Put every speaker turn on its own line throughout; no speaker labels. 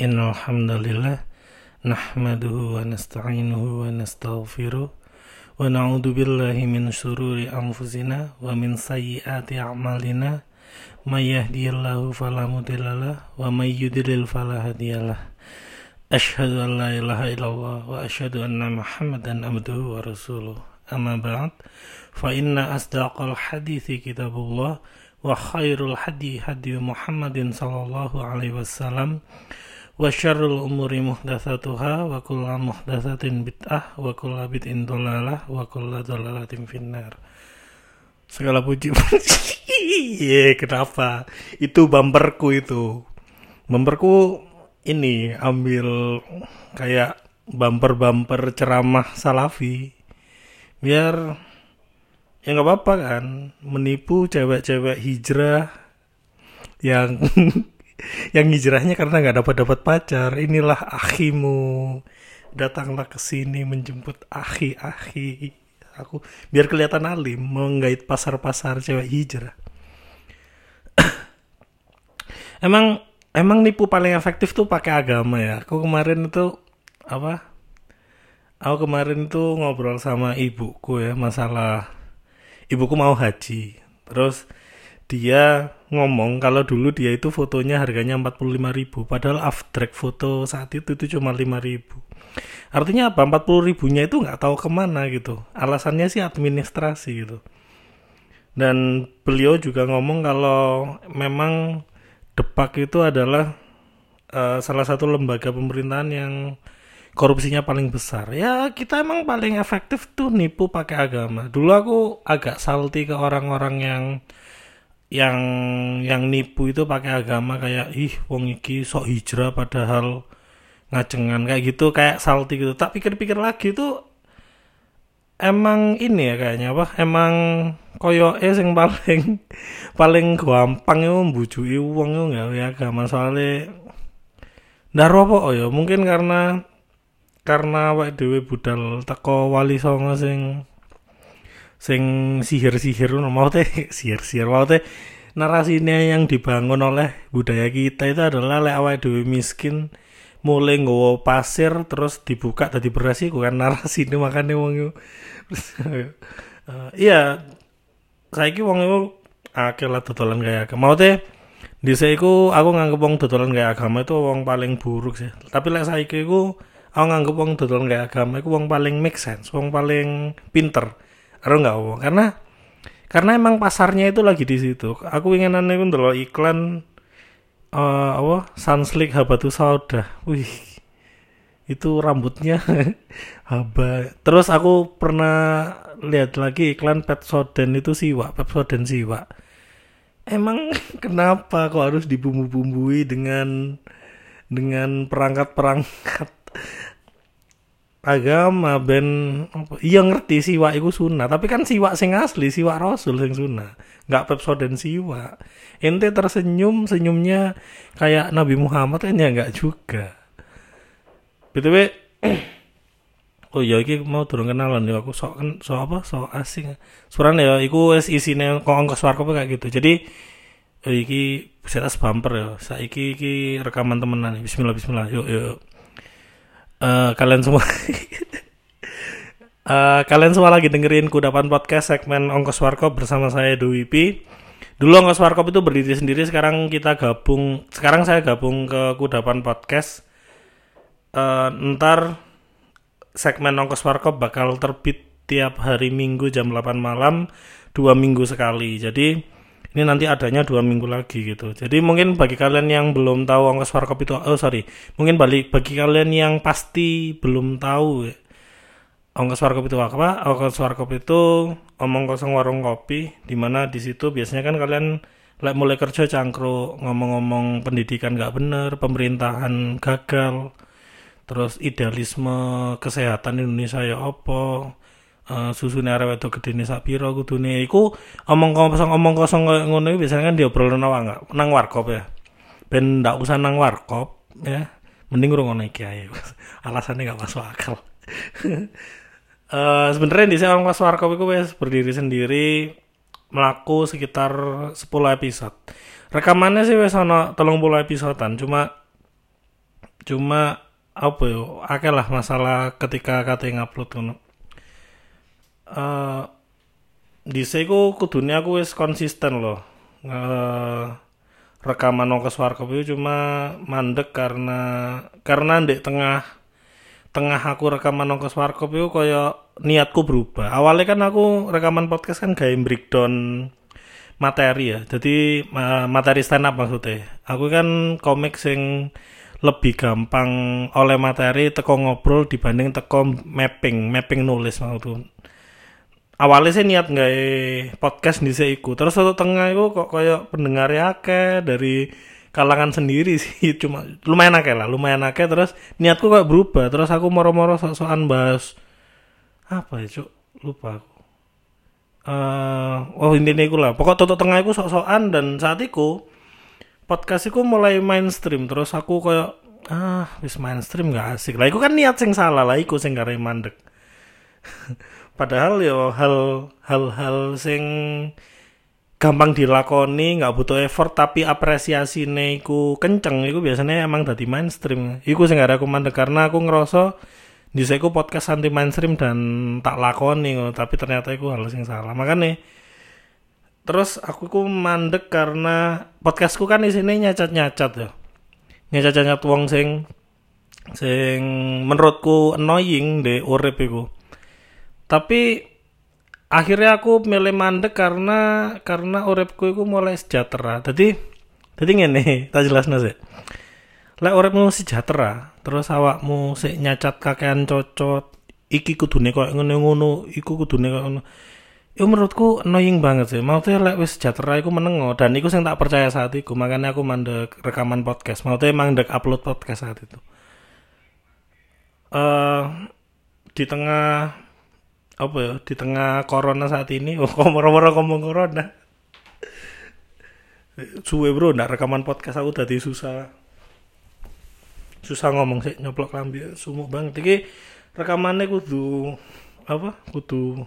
إن الحمد لله نحمده ونستعينه ونستغفره ونعوذ بالله من شرور أنفسنا ومن سيئات أعمالنا من يهدي الله فلا مضل له ومن يضلل فلا هادي له أشهد أن لا إله إلا الله وأشهد أن محمدا عبده ورسوله أما بعد فإن أصدق الحديث كتاب الله وخير الحدي هدي محمد صلى الله عليه وسلم wa syarrul umuri muhdatsatuha wa kullu muhdatsatin bid'ah wa kullu bid'in dhalalah wa kullu dhalalatin finnar. Segala puji. Iya, kenapa? Itu bumperku itu. Bumperku ini ambil kayak bumper-bumper ceramah salafi. Biar ya nggak apa-apa kan menipu cewek-cewek hijrah yang yang hijrahnya karena nggak dapat dapat pacar. Inilah akhimu. Datanglah ke sini menjemput akhi-akhi. Aku biar kelihatan alim menggait pasar-pasar cewek hijrah. Emang emang nipu paling efektif tuh pakai agama ya? Aku kemarin itu apa? Aku kemarin tuh ngobrol sama ibuku ya masalah ibuku mau haji. Terus dia ngomong kalau dulu dia itu fotonya harganya 45.000 padahal aftrek foto saat itu itu cuma 5.000 artinya apa 40 ribunya itu nggak tahu ke mana gitu alasannya sih administrasi gitu dan beliau juga ngomong kalau memang Depak itu adalah uh, salah satu lembaga pemerintahan yang korupsinya paling besar. Ya kita emang paling efektif tuh nipu pakai agama. Dulu aku agak salty ke orang-orang yang yang yang nipu itu pakai agama kayak ih wong iki sok hijrah padahal ngajengan kayak gitu kayak salty gitu. Tak pikir-pikir lagi tuh emang ini ya kayaknya apa? Emang koyo eh sing paling paling gampang itu membujuki uang itu nggak ya agama soalnya ndaro apa oh ya mungkin karena karena awake dhewe budal teko wali songo sing sing sihir-sihir mau teh sihir-sihir mau teh narasinya yang dibangun oleh budaya kita itu adalah lek awake dhewe miskin mulai nggawa pasir terus dibuka tadi beras sih kan narasi ini makanya wong uh, iya saiki wong iku akeh lah dodolan agama. Mau teh dhisik iku aku nganggep wong dodolan gaya agama itu wong paling buruk sih. Tapi lek saiki iku aku nganggep wong dodolan gaya agama iku wong paling make sense, wong paling pinter. Karo enggak wong karena karena emang pasarnya itu lagi di situ. Aku ingin iku ndelok iklan uh, apa Sunslick Habatus Sauda. Wih, itu rambutnya haba. Terus aku pernah lihat lagi iklan Pepsodent itu siwa, Pepsodent siwa. Emang kenapa kok harus dibumbu-bumbui dengan dengan perangkat-perangkat agama ben iya ngerti siwa itu sunnah tapi kan siwa sing asli siwa rasul sing sunnah nggak Pepsodent siwa ente tersenyum senyumnya kayak Nabi Muhammad kan ya nggak juga btw Oh iya iki mau turun kenalan ya aku sok kan sok apa sok asing. Suran ya iku wis isine kok ongkos warkop kayak gitu. Jadi oh, iki setas bumper ya. Saiki iki rekaman temenan. Bismillah bismillah. Yuk yuk. Uh, kalian semua uh, kalian semua lagi dengerin kudapan podcast segmen ongkos warkop bersama saya Dewi P. Dulu ongkos warkop itu berdiri sendiri, sekarang kita gabung. Sekarang saya gabung ke kudapan podcast. Uh, ntar segmen ongkos warkop bakal terbit tiap hari minggu jam 8 malam dua minggu sekali jadi ini nanti adanya dua minggu lagi gitu. Jadi mungkin bagi kalian yang belum tahu ongkos warkop itu oh sorry. Mungkin balik bagi kalian yang pasti belum tahu ya, ongkos warkop itu apa? Ongkos warkop itu omong kosong warung kopi di mana di situ biasanya kan kalian mulai kerja cangkruk ngomong-ngomong pendidikan nggak bener pemerintahan gagal terus idealisme kesehatan Indonesia ya apa uh, susune arek wedok gedene sak pira kudune. Iku omong kosong omong kosong ngono iki biasanya kan diobrolno nang nang warkop ya. Ben ndak usah nang warkop ya. Mending ngono iki ae. Alasannya gak masuk akal. Uh, sebenarnya di sana pas warkop itu wes berdiri sendiri melaku sekitar 10 episode. Rekamannya sih wes ana 30 episodean cuma cuma apa yo akeh lah masalah ketika kate ngupload ngono eh dhisik ku kudune aku wis konsisten loh. Eh, rekaman warkop itu cuma mandek karena karena di tengah tengah aku rekaman ongkos warkop itu kaya niatku berubah. Awalnya kan aku rekaman podcast kan gaya breakdown materi ya. Jadi ma- materi stand up maksudnya. Aku kan komik sing lebih gampang oleh materi teko ngobrol dibanding teko mapping mapping nulis maksudku awalnya sih niat nggak podcast di iku. Terus waktu tengah itu kok kayak pendengar akeh dari kalangan sendiri sih. Cuma lumayan akeh lah lumayan akeh. Terus niatku kok berubah. Terus aku moro-moro sok-sokan bahas apa ya cuk? Lupa aku. Eh oh intinya iku lah. Pokok tutup tengah iku sok-sokan dan saat itu podcast iku mulai mainstream. Terus aku kayak ah wis mainstream gak asik. Lah iku kan niat sing salah lah iku sing gak mandek padahal ya hal hal-hal sing gampang dilakoni nggak butuh effort tapi apresiasi iku kenceng iku biasanya emang dadi mainstream. Iku sing aku mandek karena aku ngerasa di ku podcast anti mainstream dan tak lakoni tapi ternyata iku hal sing salah. Makanya terus aku ku mandek karena podcastku kan isinya nyacat-nyacat ya. Nyacat-nyacat wong sing sing menurutku annoying de urip tapi akhirnya aku milih mandek karena karena uripku itu mulai sejahtera. Jadi jadi ngene tak jelas sih lek uripmu sejahtera terus awakmu sik nyacat kakean cocot iki kudune koyo ngono-ngono iku kudune koyo ngono. Itu menurutku annoying banget sih. Maksudnya lek wis sejahtera iku menengo dan iku sing tak percaya saat itu makanya aku mandek rekaman podcast. Maksudnya mandek upload podcast saat itu. Eh di tengah apa ya? Di tengah corona saat ini oh moro-moro ngomong corona? Suwe bro ndak rekaman podcast aku tadi susah. Susah ngomong sih nyoplok lambi sumuk banget. Iki rekamannya kudu apa? Kudu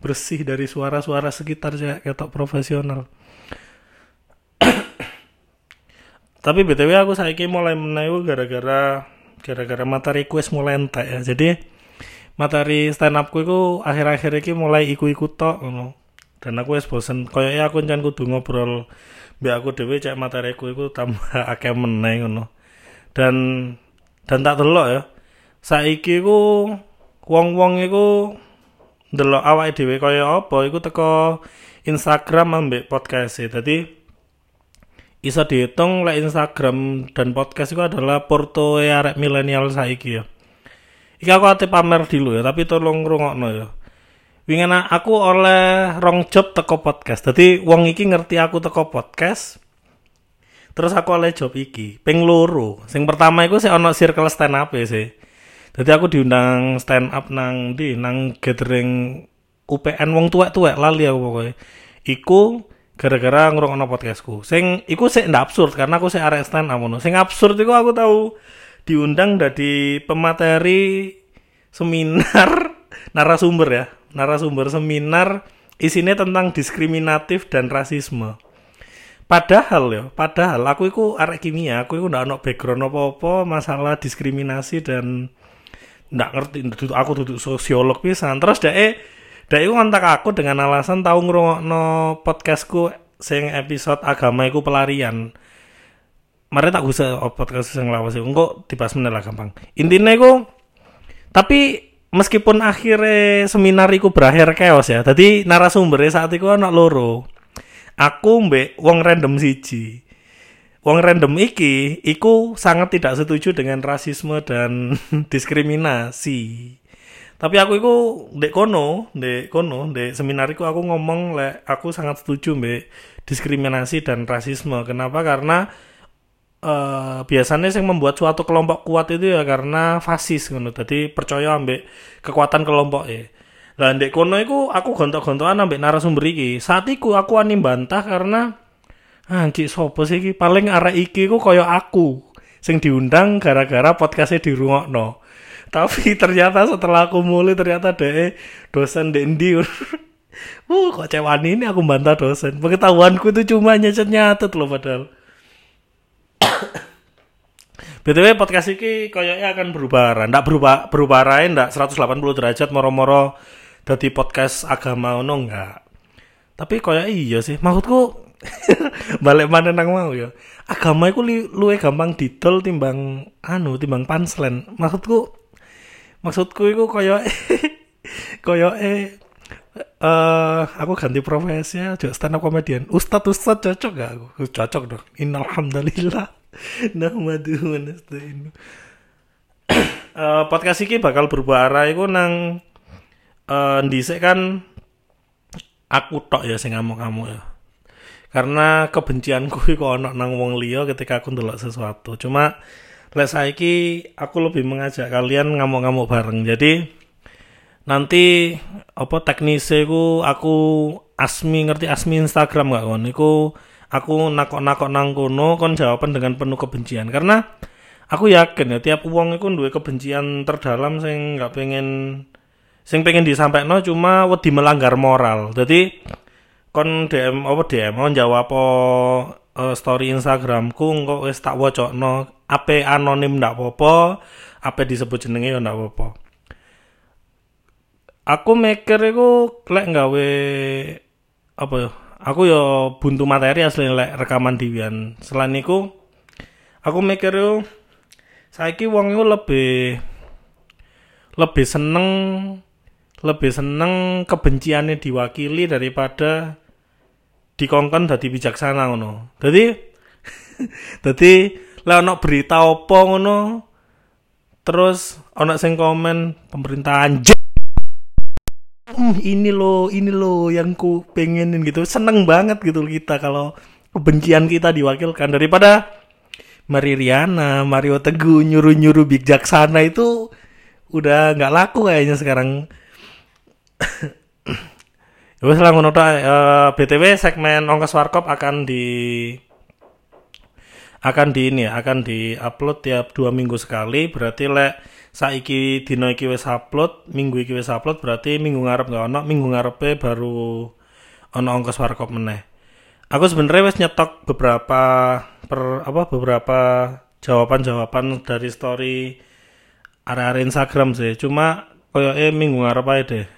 bersih dari suara-suara sekitar ya ketok profesional. Tapi btw aku saiki mulai menayu gara-gara gara-gara materi request mulai entek ya. Jadi materi stand upku itu akhir-akhir ini mulai iku-iku tok ngono. Dan aku wis bosen. Ya aku njan kudu ngobrol. Mbak aku dhewe cek materiku iku tambah akeh meneh ngono. Dan dan tak delok ya. Saiki ku wong-wong iku delok awake dhewe kaya apa iku teko Instagram ambek podcast e. Dadi iso dihitung lek Instagram dan podcast itu adalah porto arek milenial saiki ya Iki aku ate pamer dulu ya, tapi tolong rungokno ya. Wingen aku oleh rong job teko podcast. Jadi wong iki ngerti aku teko podcast. Terus aku oleh job iki, ping loro. Sing pertama iku sih ono circle stand up ya sih. Jadi aku diundang stand up nang di nang gathering UPN wong tuwek-tuwek lali aku pokoknya. Iku gara-gara ngrungokno podcastku. Sing iku sih ndak absurd karena aku sih arek stand up ngono. Sing absurd iku aku tahu diundang dari pemateri seminar narasumber ya narasumber seminar isinya tentang diskriminatif dan rasisme. Padahal ya padahal aku itu arek kimia aku itu ndak ono background apa-apa masalah diskriminasi dan ndak ngerti aku duduk sosiolog pisan. Terus dek dek itu ngontak aku dengan alasan tahu ngrungokno podcastku sing episode agama iku pelarian mari tak usah podcast yang lawas sih enggak dibahas meneh gampang. Intinya itu tapi meskipun akhirnya seminar itu berakhir chaos ya tadi narasumbernya saat itu anak loro. Aku mbek wong random siji. Wong random iki iku sangat tidak setuju dengan rasisme dan diskriminasi. Tapi aku iku dek kono dek kono dek seminar iku aku ngomong le aku sangat setuju mbek diskriminasi dan rasisme. Kenapa? Karena uh, biasanya yang membuat suatu kelompok kuat itu ya karena fasis ngono. Jadi percaya ambek kekuatan kelompok ya. Lah ndek kono iku aku gontok-gontokan ambek narasumber iki. Saat iku aku ani bantah karena anjir sopo sih iki paling arek iki ku koyo aku sing diundang gara-gara podcastnya dirungokno. Tapi ternyata setelah aku mulai ternyata deh dosen dendi Uh, kok cewek ini aku bantah dosen. Pengetahuanku itu cuma nyatet-nyatet loh padahal. BTW podcast iki koyoknya akan berubah arah. Ndak berubah berubah arah ndak 180 derajat moro-moro dadi podcast agama ngono enggak. Tapi koyo iya sih. Maksudku balik mana nang mau ya. Agama iku li- luwe gampang didol timbang anu timbang punchline. Maksudku maksudku iku koyo koyo eh eh aku ganti profesi ya jadi stand up comedian. Ustad ustad cocok gak aku? Cocok dong. Innalhamdulillah. Nahmadu wa nasta'inu. Eh, podcast iki bakal berubah arah iku nang eh ndhisik kan aku tok ya sing ngamuk-ngamuk ya. Karena kebencianku iku ono nang wong liya ketika aku ndelok sesuatu. Cuma lek saiki aku lebih mengajak kalian ngamuk-ngamuk bareng. Jadi nanti apa teknisnya ku aku asmi ngerti asmi Instagram gak kon? Iku aku nakok-nakok nang kono kon jawaban dengan penuh kebencian. Karena aku yakin ya tiap wong iku duwe kebencian terdalam sing nggak pengen sing pengen disampaikan cuma wedi melanggar moral. Jadi kon DM apa DM kon jawab apa eh, story Instagramku engko wis tak wocokno. Ape anonim ndak apa-apa ape disebut jenenge ndak apa-apa aku mikir iku lek nggawe apa ya aku ya buntu materi asli lek rekaman diwian selain iku aku mikir yo saiki wong iku lebih lebih seneng lebih seneng kebenciannya diwakili daripada dikongkon dadi bijaksana ngono. Dadi dadi lek ono berita apa ngono terus ono sing komen pemerintah anjing "Hmm, ini loh, ini loh yang ku pengenin gitu. Seneng banget gitu kita kalau kebencian kita diwakilkan daripada Mari Riana, Mario Teguh nyuruh-nyuruh bijaksana itu udah nggak laku kayaknya sekarang. Wes lah ngono tok. Eh, BTW segmen ongkos warkop akan di akan di ini ya, akan di-upload tiap dua minggu sekali. Berarti lek saiki dino iki wis upload, minggu iki wis upload, berarti minggu ngarep nggak ono, minggu ngarepe baru ono ongkos warkop meneh. Aku sebenarnya wis nyetok beberapa per apa beberapa jawaban-jawaban dari story area-area Instagram sih. Cuma koyo eh minggu ngarep aja deh.